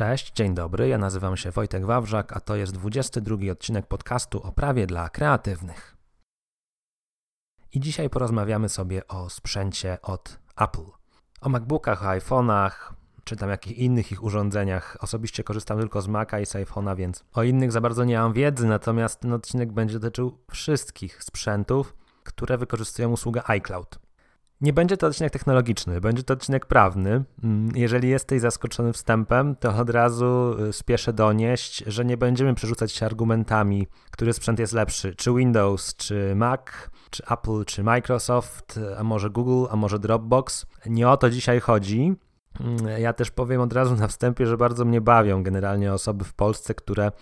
Cześć, dzień dobry, ja nazywam się Wojtek Wawrzak, a to jest 22 odcinek podcastu o prawie dla kreatywnych. I dzisiaj porozmawiamy sobie o sprzęcie od Apple. O MacBookach, iPhone'ach, czy tam jakichś innych ich urządzeniach. Osobiście korzystam tylko z Maca i z iPhone'a, więc o innych za bardzo nie mam wiedzy, natomiast ten odcinek będzie dotyczył wszystkich sprzętów, które wykorzystują usługę iCloud. Nie będzie to odcinek technologiczny, będzie to odcinek prawny. Mm, jeżeli jesteś zaskoczony wstępem, to od razu y, spieszę donieść, że nie będziemy przerzucać się argumentami, który sprzęt jest lepszy, czy Windows, czy Mac, czy Apple, czy Microsoft, a może Google, a może Dropbox. Nie o to dzisiaj chodzi. Mm, ja też powiem od razu na wstępie, że bardzo mnie bawią generalnie osoby w Polsce, które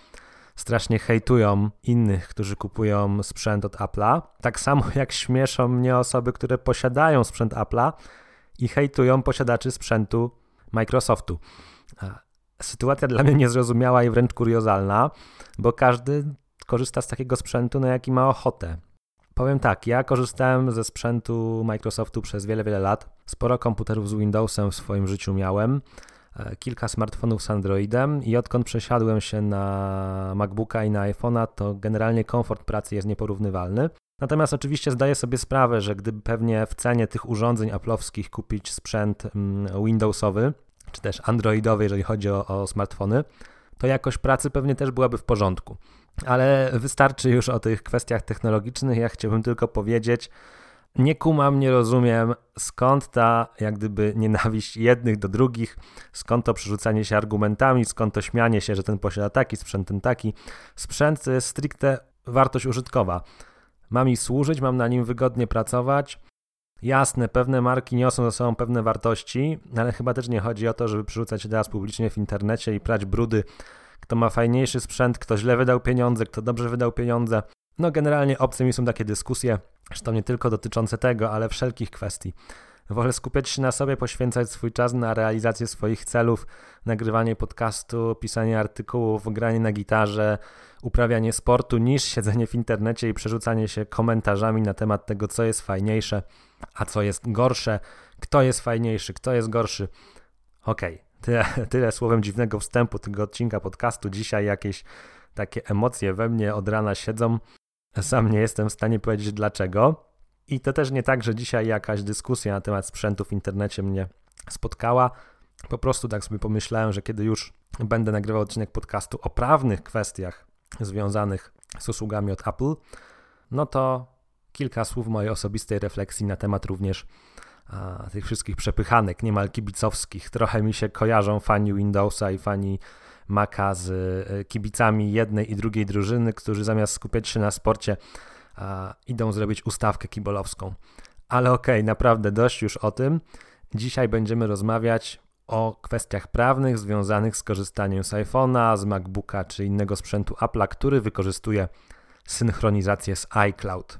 strasznie hejtują innych, którzy kupują sprzęt od Apple'a. Tak samo jak śmieszą mnie osoby, które posiadają sprzęt Apple'a i hejtują posiadaczy sprzętu Microsoftu. Sytuacja dla mnie niezrozumiała i wręcz kuriozalna, bo każdy korzysta z takiego sprzętu, na jaki ma ochotę. Powiem tak, ja korzystałem ze sprzętu Microsoftu przez wiele, wiele lat. Sporo komputerów z Windowsem w swoim życiu miałem. E, kilka smartfonów z Androidem i odkąd przesiadłem się na MacBooka i na iPhone'a, to generalnie komfort pracy jest nieporównywalny. Natomiast oczywiście zdaję sobie sprawę, że gdyby pewnie w cenie tych urządzeń Apple'owskich kupić sprzęt mm, Windowsowy, czy też Androidowy, jeżeli chodzi o, o smartfony, to jakość pracy pewnie też byłaby w porządku. Ale wystarczy już o tych kwestiach technologicznych. Ja chciałbym tylko powiedzieć, nie kumam, nie rozumiem, skąd ta jak gdyby nienawiść jednych do drugich, skąd to przerzucanie się argumentami, skąd to śmianie się, że ten posiada taki sprzęt, ten taki. Sprzęt to jest stricte wartość użytkowa. Ma mi służyć, mam na nim wygodnie pracować. Jasne, pewne marki niosą ze sobą pewne wartości, ale chyba też nie chodzi o to, żeby przerzucać się teraz publicznie w internecie i prać brudy, kto ma fajniejszy sprzęt, kto źle wydał pieniądze, kto dobrze wydał pieniądze. No generalnie obce mi są takie dyskusje, zresztą nie tylko dotyczące tego, ale wszelkich kwestii. Wolę skupiać się na sobie, poświęcać swój czas na realizację swoich celów, nagrywanie podcastu, pisanie artykułów, granie na gitarze, uprawianie sportu, niż siedzenie w internecie i przerzucanie się komentarzami na temat tego, co jest fajniejsze, a co jest gorsze, kto jest fajniejszy, kto jest gorszy. Okej, okay, tyle, tyle słowem dziwnego wstępu tego odcinka podcastu. Dzisiaj jakieś takie emocje we mnie od rana siedzą. Sam nie jestem w stanie powiedzieć dlaczego. I to też nie tak, że dzisiaj jakaś dyskusja na temat sprzętu w internecie mnie spotkała. Po prostu tak sobie pomyślałem, że kiedy już będę nagrywał odcinek podcastu o prawnych kwestiach związanych z usługami od Apple, no to kilka słów mojej osobistej refleksji na temat również a, tych wszystkich przepychanek niemal kibicowskich. Trochę mi się kojarzą fani Windowsa i fani Maka z e, kibicami jednej i drugiej drużyny, którzy zamiast skupiać się na sporcie, idą zrobić ustawkę kibolowską. Ale okej, okay, naprawdę dość już o tym. Dzisiaj będziemy rozmawiać o kwestiach prawnych związanych z korzystaniem z iPhone'a, z MacBooka czy innego sprzętu Apple'a, który wykorzystuje synchronizację z iCloud.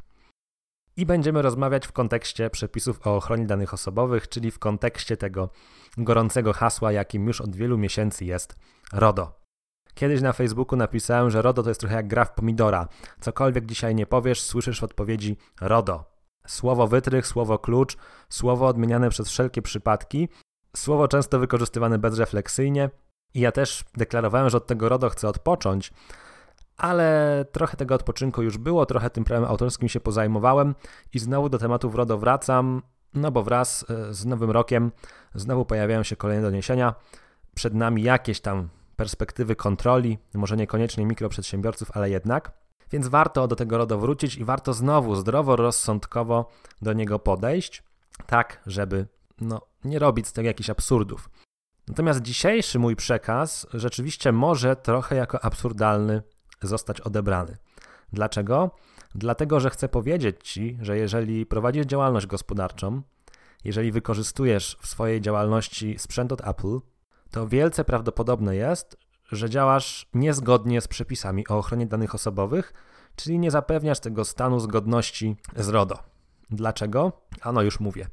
I będziemy rozmawiać w kontekście przepisów o ochronie danych osobowych, czyli w kontekście tego gorącego hasła, jakim już od wielu miesięcy jest RODO. Kiedyś na Facebooku napisałem, że RODO to jest trochę jak gra w pomidora. Cokolwiek dzisiaj nie powiesz, słyszysz w odpowiedzi RODO. Słowo wytrych, słowo klucz, słowo odmieniane przez wszelkie przypadki, słowo często wykorzystywane bezrefleksyjnie. I ja też deklarowałem, że od tego RODO chcę odpocząć, ale trochę tego odpoczynku już było, trochę tym prawem autorskim się pozajmowałem i znowu do tematów RODO wracam, no bo wraz e, z nowym rokiem znowu pojawiają się kolejne doniesienia. Przed nami jakieś tam perspektywy kontroli, może niekoniecznie mikroprzedsiębiorców, ale jednak. Więc warto do tego RODO wrócić i warto znowu zdrowo, rozsądkowo do niego podejść, tak żeby no, nie robić z tego jakichś absurdów. Natomiast dzisiejszy mój przekaz rzeczywiście może trochę jako absurdalny zostać odebrany. Dlaczego? Dlatego, że chcę powiedzieć Ci, że jeżeli prowadzisz działalność gospodarczą, jeżeli wykorzystujesz w swojej działalności sprzęt od Apple, to wielce prawdopodobne jest, że działasz niezgodnie z przepisami o ochronie danych osobowych, czyli nie zapewniasz tego stanu zgodności z RODO. Dlaczego? Ano już mówię.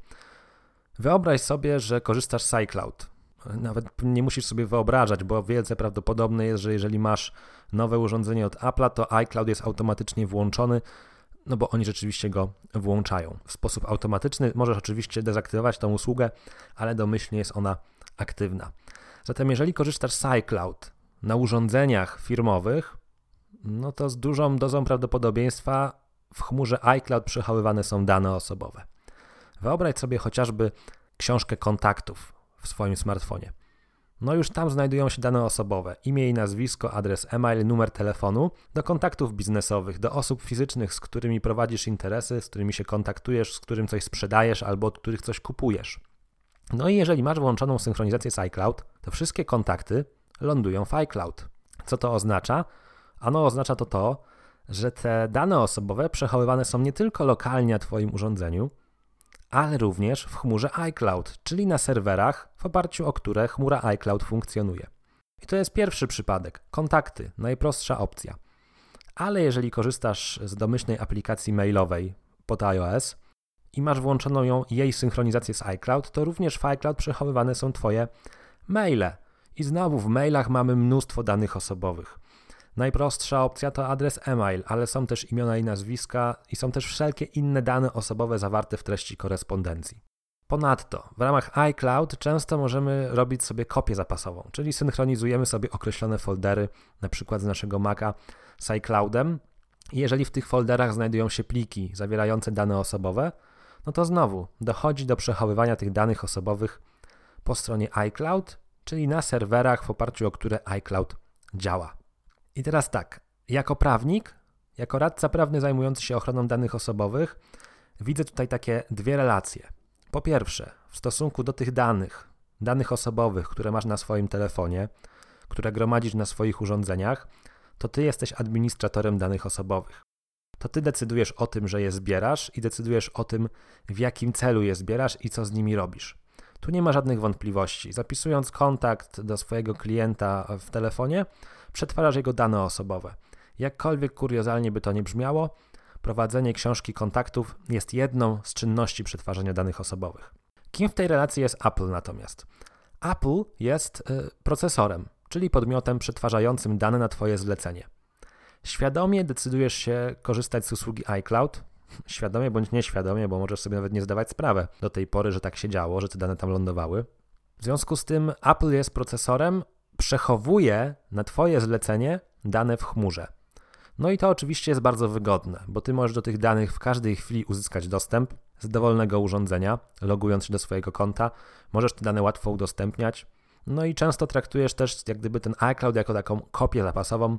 Wyobraź sobie, że korzystasz z iCloud. Nawet nie musisz sobie wyobrażać, bo wielce prawdopodobne jest, że jeżeli masz nowe urządzenie od Apple'a, to iCloud jest automatycznie włączony, no bo oni rzeczywiście go włączają. W sposób automatyczny możesz oczywiście dezaktywować tą usługę, ale domyślnie jest ona aktywna. Zatem jeżeli korzystasz z iCloud na urządzeniach firmowych, no to z dużą dozą prawdopodobieństwa w chmurze iCloud przechowywane są dane osobowe. Wyobraź sobie chociażby książkę kontaktów w swoim smartfonie. No już tam znajdują się dane osobowe: imię i nazwisko, adres e-mail, numer telefonu do kontaktów biznesowych, do osób fizycznych, z którymi prowadzisz interesy, z którymi się kontaktujesz, z którym coś sprzedajesz albo od których coś kupujesz. No i jeżeli masz włączoną synchronizację z iCloud, to wszystkie kontakty lądują w iCloud. Co to oznacza? Ano oznacza to to, że te dane osobowe przechowywane są nie tylko lokalnie na Twoim urządzeniu, ale również w chmurze iCloud, czyli na serwerach, w oparciu o które chmura iCloud funkcjonuje. I to jest pierwszy przypadek. Kontakty, najprostsza opcja. Ale jeżeli korzystasz z domyślnej aplikacji mailowej pod iOS i masz włączoną ją, jej synchronizację z iCloud, to również w iCloud przechowywane są Twoje maile. I znowu w mailach mamy mnóstwo danych osobowych. Najprostsza opcja to adres e-mail, ale są też imiona i nazwiska i są też wszelkie inne dane osobowe zawarte w treści korespondencji. Ponadto w ramach iCloud często możemy robić sobie kopię zapasową, czyli synchronizujemy sobie określone foldery, na przykład z naszego Maca z iCloudem. I jeżeli w tych folderach znajdują się pliki zawierające dane osobowe, no to znowu dochodzi do przechowywania tych danych osobowych po stronie iCloud, czyli na serwerach, w oparciu o które iCloud działa. I teraz tak, jako prawnik, jako radca prawny zajmujący się ochroną danych osobowych, widzę tutaj takie dwie relacje. Po pierwsze, w stosunku do tych danych, danych osobowych, które masz na swoim telefonie, które gromadzisz na swoich urządzeniach, to ty jesteś administratorem danych osobowych. To ty decydujesz o tym, że je zbierasz i decydujesz o tym, w jakim celu je zbierasz i co z nimi robisz. Tu nie ma żadnych wątpliwości. Zapisując kontakt do swojego klienta w telefonie, przetwarzasz jego dane osobowe. Jakkolwiek kuriozalnie by to nie brzmiało, prowadzenie książki kontaktów jest jedną z czynności przetwarzania danych osobowych. Kim w tej relacji jest Apple natomiast? Apple jest y, procesorem, czyli podmiotem przetwarzającym dane na Twoje zlecenie. Świadomie decydujesz się korzystać z usługi iCloud, świadomie bądź nieświadomie, bo możesz sobie nawet nie zdawać sprawy do tej pory, że tak się działo, że te dane tam lądowały. W związku z tym Apple jest procesorem, przechowuje na Twoje zlecenie dane w chmurze. No i to oczywiście jest bardzo wygodne, bo Ty możesz do tych danych w każdej chwili uzyskać dostęp z dowolnego urządzenia, logując się do swojego konta. Możesz te dane łatwo udostępniać. No i często traktujesz też jak gdyby ten iCloud jako taką kopię zapasową,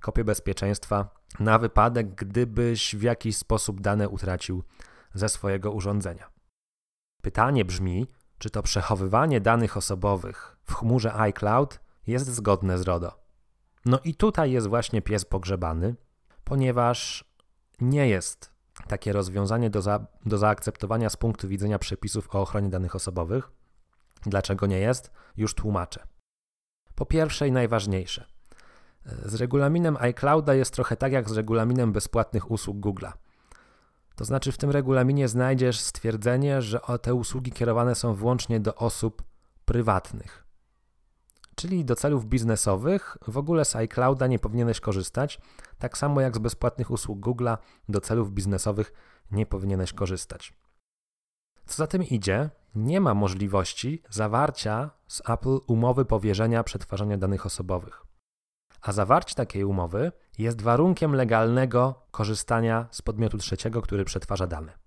kopię bezpieczeństwa na wypadek, gdybyś w jakiś sposób dane utracił ze swojego urządzenia. Pytanie brzmi, czy to przechowywanie danych osobowych w chmurze iCloud jest zgodne z RODO. No i tutaj jest właśnie pies pogrzebany, ponieważ nie jest takie rozwiązanie do, za, do zaakceptowania z punktu widzenia przepisów o ochronie danych osobowych. Dlaczego nie jest? Już tłumaczę. Po pierwsze i najważniejsze. Z regulaminem iClouda jest trochę tak jak z regulaminem bezpłatnych usług Google'a. To znaczy, w tym regulaminie znajdziesz stwierdzenie, że te usługi kierowane są wyłącznie do osób prywatnych. Czyli do celów biznesowych w ogóle z iClouda nie powinieneś korzystać, tak samo jak z bezpłatnych usług Google'a do celów biznesowych nie powinieneś korzystać. Co za tym idzie, nie ma możliwości zawarcia z Apple umowy powierzenia przetwarzania danych osobowych. A zawarcie takiej umowy jest warunkiem legalnego korzystania z podmiotu trzeciego, który przetwarza dane.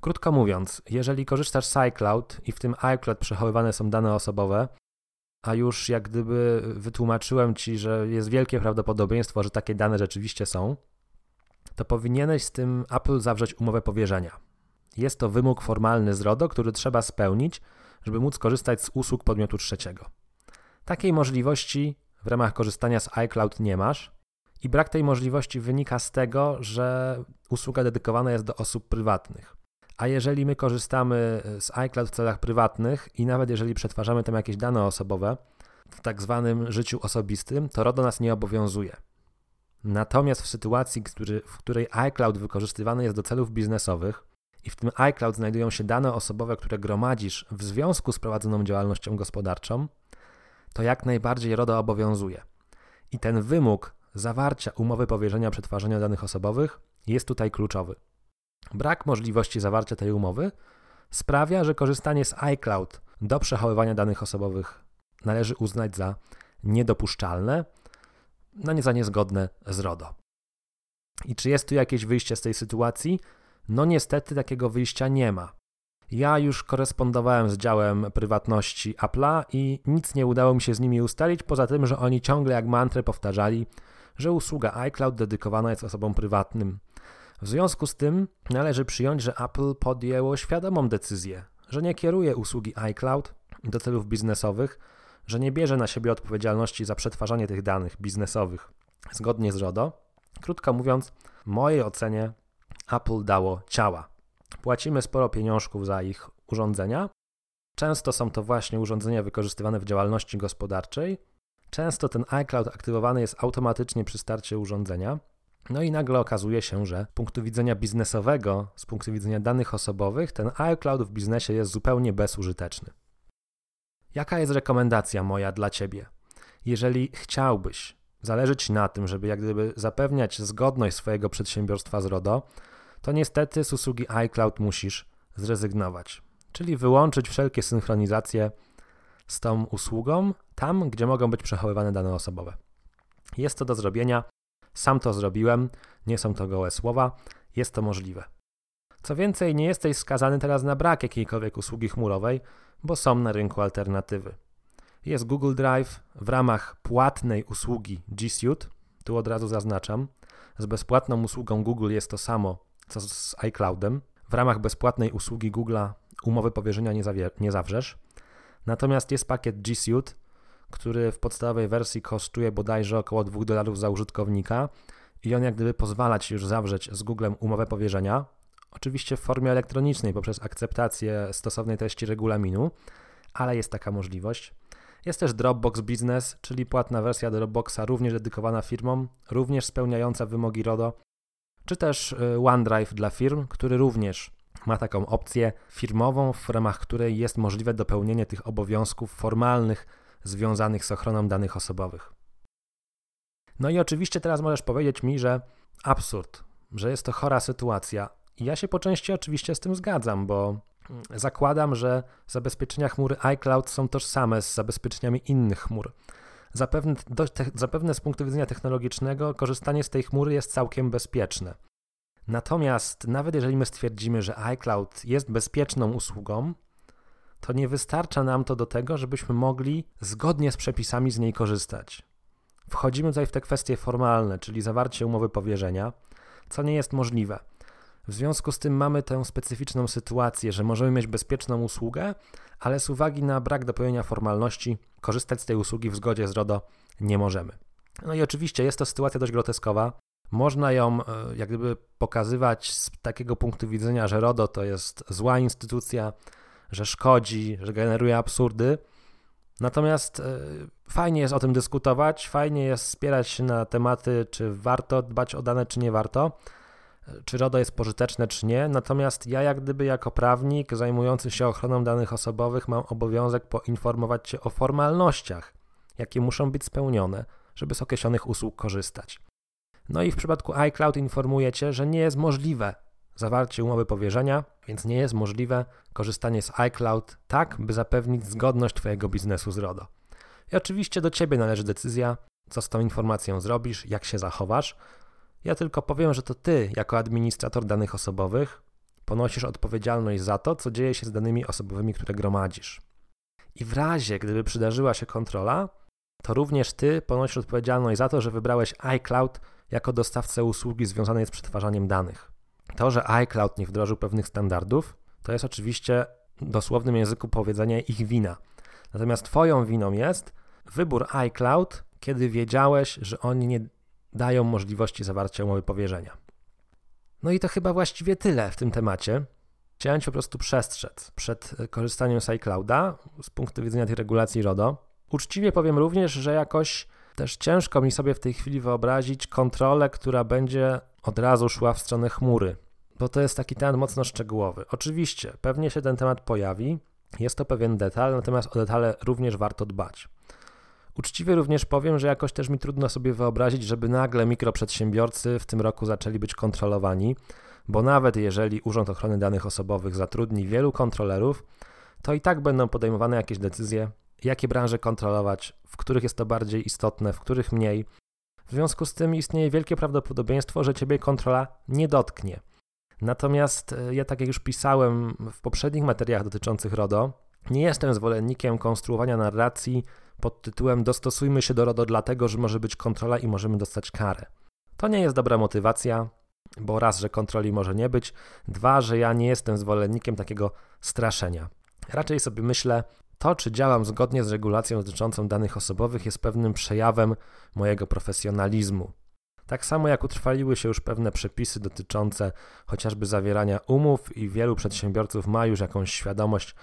Krótko mówiąc, jeżeli korzystasz z iCloud i w tym iCloud przechowywane są dane osobowe, a już jak gdyby wytłumaczyłem ci, że jest wielkie prawdopodobieństwo, że takie dane rzeczywiście są, to powinieneś z tym Apple zawrzeć umowę powierzenia. Jest to wymóg formalny z RODO, który trzeba spełnić, żeby móc korzystać z usług podmiotu trzeciego. Takiej możliwości w ramach korzystania z iCloud nie masz i brak tej możliwości wynika z tego, że usługa dedykowana jest do osób prywatnych. A jeżeli my korzystamy z iCloud w celach prywatnych i nawet jeżeli przetwarzamy tam jakieś dane osobowe w tak zwanym życiu osobistym, to RODO nas nie obowiązuje. Natomiast w sytuacji, w której iCloud wykorzystywany jest do celów biznesowych i w tym iCloud znajdują się dane osobowe, które gromadzisz w związku z prowadzoną działalnością gospodarczą, to jak najbardziej RODO obowiązuje. I ten wymóg zawarcia umowy powierzenia przetwarzania danych osobowych jest tutaj kluczowy. Brak możliwości zawarcia tej umowy sprawia, że korzystanie z iCloud do przechowywania danych osobowych należy uznać za niedopuszczalne, no nie za niezgodne z RODO. I czy jest tu jakieś wyjście z tej sytuacji? No niestety takiego wyjścia nie ma. Ja już korespondowałem z działem prywatności Apple'a i nic nie udało mi się z nimi ustalić, poza tym, że oni ciągle jak mantrę powtarzali, że usługa iCloud dedykowana jest osobom prywatnym. W związku z tym należy przyjąć, że Apple podjęło świadomą decyzję, że nie kieruje usługi iCloud do celów biznesowych, że nie bierze na siebie odpowiedzialności za przetwarzanie tych danych biznesowych zgodnie z RODO. Krótko mówiąc, w mojej ocenie Apple dało ciała. Płacimy sporo pieniążków za ich urządzenia. Często są to właśnie urządzenia wykorzystywane w działalności gospodarczej. Często ten iCloud aktywowany jest automatycznie przy starcie urządzenia. No i nagle okazuje się, że z punktu widzenia biznesowego, z punktu widzenia danych osobowych, ten iCloud w biznesie jest zupełnie bezużyteczny. Jaka jest rekomendacja moja dla Ciebie? Jeżeli chciałbyś, zależy Ci na tym, żeby jak gdyby zapewniać zgodność swojego przedsiębiorstwa z RODO, to niestety z usługi iCloud musisz zrezygnować, czyli wyłączyć wszelkie synchronizacje z tą usługą tam, gdzie mogą być przechowywane dane osobowe. Jest to do zrobienia, sam to zrobiłem, nie są to gołe słowa, jest to możliwe. Co więcej, nie jesteś skazany teraz na brak jakiejkolwiek usługi chmurowej, bo są na rynku alternatywy. Jest Google Drive w ramach płatnej usługi G Suite, tu od razu zaznaczam. Z bezpłatną usługą Google jest to samo co z iCloudem. W ramach bezpłatnej usługi Google'a umowy powierzenia nie, zawier- nie zawrzesz. Natomiast jest pakiet G Suite, który w podstawowej wersji kosztuje bodajże około 2 dolarów za użytkownika i on jak gdyby pozwala Ci już zawrzeć z Googlem umowę powierzenia, oczywiście w formie elektronicznej poprzez akceptację stosownej treści regulaminu, ale jest taka możliwość. Jest też Dropbox Business, czyli płatna wersja Dropboxa, również dedykowana firmom, również spełniająca wymogi RODO, czy też y, OneDrive dla firm, który również ma taką opcję firmową, w ramach której jest możliwe dopełnienie tych obowiązków formalnych związanych z ochroną danych osobowych. No i oczywiście teraz możesz powiedzieć mi, że absurd, że jest to chora sytuacja. I ja się po części oczywiście z tym zgadzam, bo zakładam, że zabezpieczenia chmury iCloud są tożsame z zabezpieczeniami innych chmur. Zapewne, do, te, zapewne z punktu widzenia technologicznego korzystanie z tej chmury jest całkiem bezpieczne. Natomiast nawet jeżeli my stwierdzimy, że iCloud jest bezpieczną usługą, to nie wystarcza nam to do tego, żebyśmy mogli zgodnie z przepisami z niej korzystać. Wchodzimy tutaj w te kwestie formalne, czyli zawarcie umowy powierzenia, co nie jest możliwe. W związku z tym mamy tę specyficzną sytuację, że możemy mieć bezpieczną usługę, ale z uwagi na brak dopełnienia formalności korzystać z tej usługi w zgodzie z RODO nie możemy. No i oczywiście jest to sytuacja dość groteskowa. Można ją e, jak gdyby pokazywać z takiego punktu widzenia, że RODO to jest zła instytucja, że szkodzi, że generuje absurdy. Natomiast e, fajnie jest o tym dyskutować, fajnie jest spierać się na tematy, czy warto dbać o dane, czy nie warto czy RODO jest pożyteczne, czy nie. Natomiast ja, jak gdyby jako prawnik zajmujący się ochroną danych osobowych, mam obowiązek poinformować Cię o formalnościach, jakie muszą być spełnione, żeby z określonych usług korzystać. No i w przypadku iCloud informuję Cię, że nie jest możliwe zawarcie umowy powierzenia, więc nie jest możliwe korzystanie z iCloud tak, by zapewnić zgodność Twojego biznesu z RODO. I oczywiście do Ciebie należy decyzja, co z tą informacją zrobisz, jak się zachowasz. Ja tylko powiem, że to ty, jako administrator danych osobowych, ponosisz odpowiedzialność za to, co dzieje się z danymi osobowymi, które gromadzisz. I w razie, gdyby przydarzyła się kontrola, to również ty ponosisz odpowiedzialność za to, że wybrałeś iCloud jako dostawcę usługi związanej z przetwarzaniem danych. To, że iCloud nie wdrożył pewnych standardów, to jest oczywiście w dosłownym języku powiedzenia ich wina. Natomiast twoją winą jest wybór iCloud, kiedy wiedziałeś, że oni nie dają możliwości zawarcia umowy powierzenia. No i to chyba właściwie tyle w tym temacie. Chciałem Cię po prostu przestrzec przed korzystaniem z iClouda z punktu widzenia tej regulacji RODO. Uczciwie powiem również, że jakoś też ciężko mi sobie w tej chwili wyobrazić kontrolę, która będzie od razu szła w stronę chmury, bo to jest taki temat mocno szczegółowy. Oczywiście, pewnie się ten temat pojawi, jest to pewien detal, natomiast o detale również warto dbać. Uczciwie również powiem, że jakoś też mi trudno sobie wyobrazić, żeby nagle mikroprzedsiębiorcy w tym roku zaczęli być kontrolowani, bo nawet jeżeli Urząd Ochrony Danych Osobowych zatrudni wielu kontrolerów, to i tak będą podejmowane jakieś decyzje, jakie branże kontrolować, w których jest to bardziej istotne, w których mniej. W związku z tym istnieje wielkie prawdopodobieństwo, że ciebie kontrola nie dotknie. Natomiast e, ja, tak jak już pisałem w poprzednich materiałach dotyczących RODO, nie jestem zwolennikiem konstruowania narracji pod tytułem Dostosujmy się do RODO, dlatego że może być kontrola i możemy dostać karę. To nie jest dobra motywacja, bo raz, że kontroli może nie być, dwa, że ja nie jestem zwolennikiem takiego straszenia. Raczej sobie myślę, to, czy działam zgodnie z regulacją dotyczącą danych osobowych, jest pewnym przejawem mojego profesjonalizmu. Tak samo jak utrwaliły się już pewne przepisy dotyczące chociażby zawierania umów, i wielu przedsiębiorców ma już jakąś świadomość,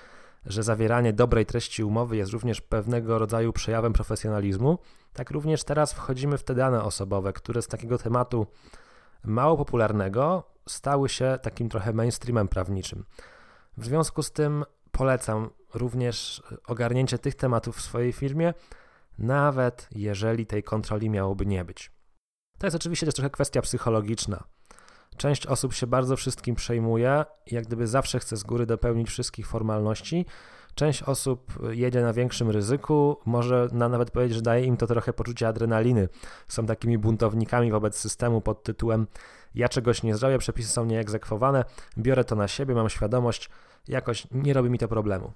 że zawieranie dobrej treści umowy jest również pewnego rodzaju przejawem profesjonalizmu, tak również teraz wchodzimy w te dane osobowe, które z takiego tematu mało popularnego stały się takim trochę mainstreamem prawniczym. W związku z tym polecam również ogarnięcie tych tematów w swojej firmie, nawet jeżeli tej kontroli miałoby nie być. To jest oczywiście też trochę kwestia psychologiczna. Część osób się bardzo wszystkim przejmuje jak gdyby zawsze chce z góry dopełnić wszystkich formalności. Część osób jedzie na większym ryzyku, może nawet powiedzieć, że daje im to trochę poczucie adrenaliny. Są takimi buntownikami wobec systemu pod tytułem ja czegoś nie zrobię, przepisy są nieegzekwowane, biorę to na siebie, mam świadomość, jakoś nie robi mi to problemu.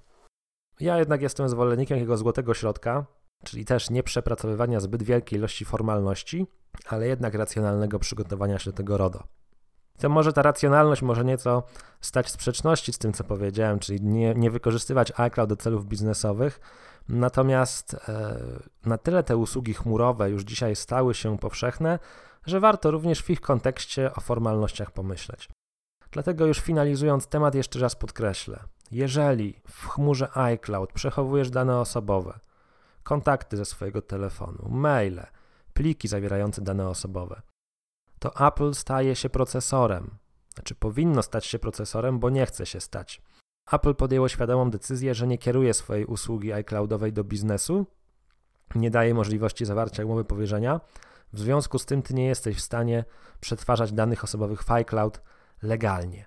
Ja jednak jestem zwolennikiem jego złotego środka, czyli też nie przepracowywania zbyt wielkiej ilości formalności, ale jednak racjonalnego przygotowania się do tego RODO. To może ta racjonalność może nieco stać w sprzeczności z tym, co powiedziałem, czyli nie, nie wykorzystywać iCloud do celów biznesowych, natomiast e, na tyle te usługi chmurowe już dzisiaj stały się powszechne, że warto również w ich kontekście o formalnościach pomyśleć. Dlatego już finalizując temat jeszcze raz podkreślę, jeżeli w chmurze iCloud przechowujesz dane osobowe, kontakty ze swojego telefonu, maile, pliki zawierające dane osobowe, to Apple staje się procesorem. Znaczy powinno stać się procesorem, bo nie chce się stać. Apple podjęło świadomą decyzję, że nie kieruje swojej usługi iCloudowej do biznesu, nie daje możliwości zawarcia umowy powierzenia. W związku z tym ty nie jesteś w stanie przetwarzać danych osobowych w iCloud legalnie.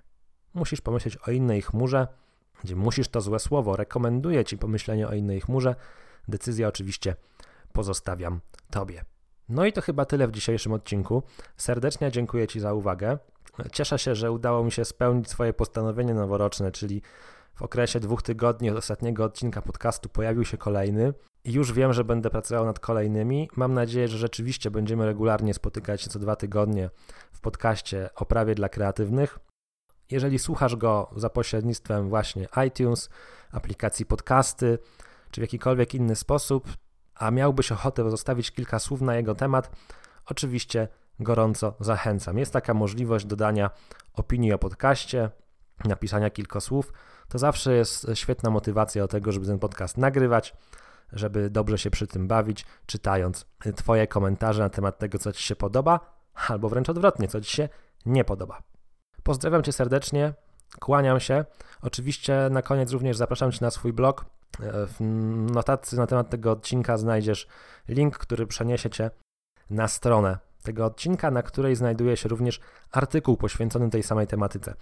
Musisz pomyśleć o innej chmurze, gdzie musisz to złe słowo, rekomenduję ci pomyślenie o innej chmurze. Decyzję oczywiście pozostawiam tobie. No i to chyba tyle w dzisiejszym odcinku. Serdecznie dziękuję Ci za uwagę. Cieszę się, że udało mi się spełnić swoje postanowienie noworoczne, czyli w okresie dwóch tygodni od ostatniego odcinka podcastu pojawił się kolejny. I już wiem, że będę pracował nad kolejnymi. Mam nadzieję, że rzeczywiście będziemy regularnie spotykać się co dwa tygodnie w podcaście o prawie dla kreatywnych. Jeżeli słuchasz go za pośrednictwem właśnie iTunes, aplikacji podcasty, czy w jakikolwiek inny sposób, a miałbyś ochotę zostawić kilka słów na jego temat, oczywiście gorąco zachęcam. Jest taka możliwość dodania opinii o podcaście, napisania kilka słów. To zawsze jest świetna motywacja do tego, żeby ten podcast nagrywać, żeby dobrze się przy tym bawić, czytając Twoje komentarze na temat tego, co Ci się podoba, albo wręcz odwrotnie, co Ci się nie podoba. Pozdrawiam Cię serdecznie, kłaniam się. Oczywiście na koniec również zapraszam Cię na swój blog w notatce na temat tego odcinka znajdziesz link, który przeniesie cię na stronę tego odcinka, na której znajduje się również artykuł poświęcony tej samej tematyce.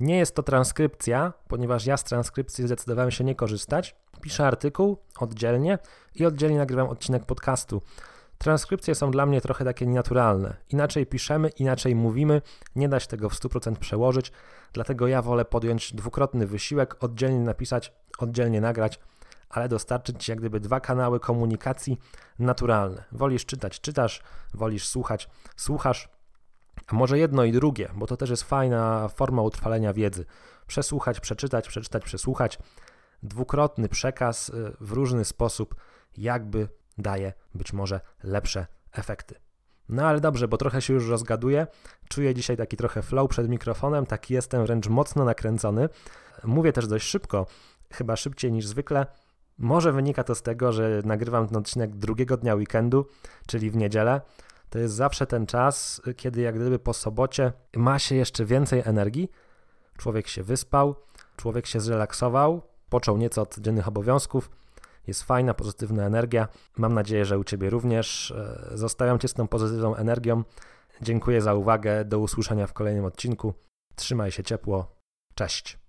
Nie jest to transkrypcja, ponieważ ja z transkrypcji zdecydowałem się nie korzystać. Piszę artykuł oddzielnie i oddzielnie nagrywam odcinek podcastu. Transkrypcje są dla mnie trochę takie nienaturalne. Inaczej piszemy, inaczej mówimy, nie da się tego w 100% przełożyć, dlatego ja wolę podjąć dwukrotny wysiłek, oddzielnie napisać, oddzielnie nagrać ale dostarczyć ci jak gdyby dwa kanały komunikacji naturalne. Wolisz czytać, czytasz, wolisz słuchać, słuchasz. A może jedno i drugie, bo to też jest fajna forma utrwalenia wiedzy. Przesłuchać, przeczytać, przeczytać, przesłuchać. Dwukrotny przekaz y, w różny sposób jakby daje być może lepsze efekty. No ale dobrze, bo trochę się już rozgaduję. Czuję dzisiaj taki trochę flow przed mikrofonem, taki jestem wręcz mocno nakręcony. Mówię też dość szybko, chyba szybciej niż zwykle. Może wynika to z tego, że nagrywam ten odcinek drugiego dnia weekendu, czyli w niedzielę. To jest zawsze ten czas, kiedy jak gdyby po sobocie ma się jeszcze więcej energii. Człowiek się wyspał, człowiek się zrelaksował, począł nieco od codziennych obowiązków. Jest fajna, pozytywna energia. Mam nadzieję, że u Ciebie również. E, zostawiam Cię z tą pozytywną energią. Dziękuję za uwagę. Do usłyszenia w kolejnym odcinku. Trzymaj się ciepło. Cześć.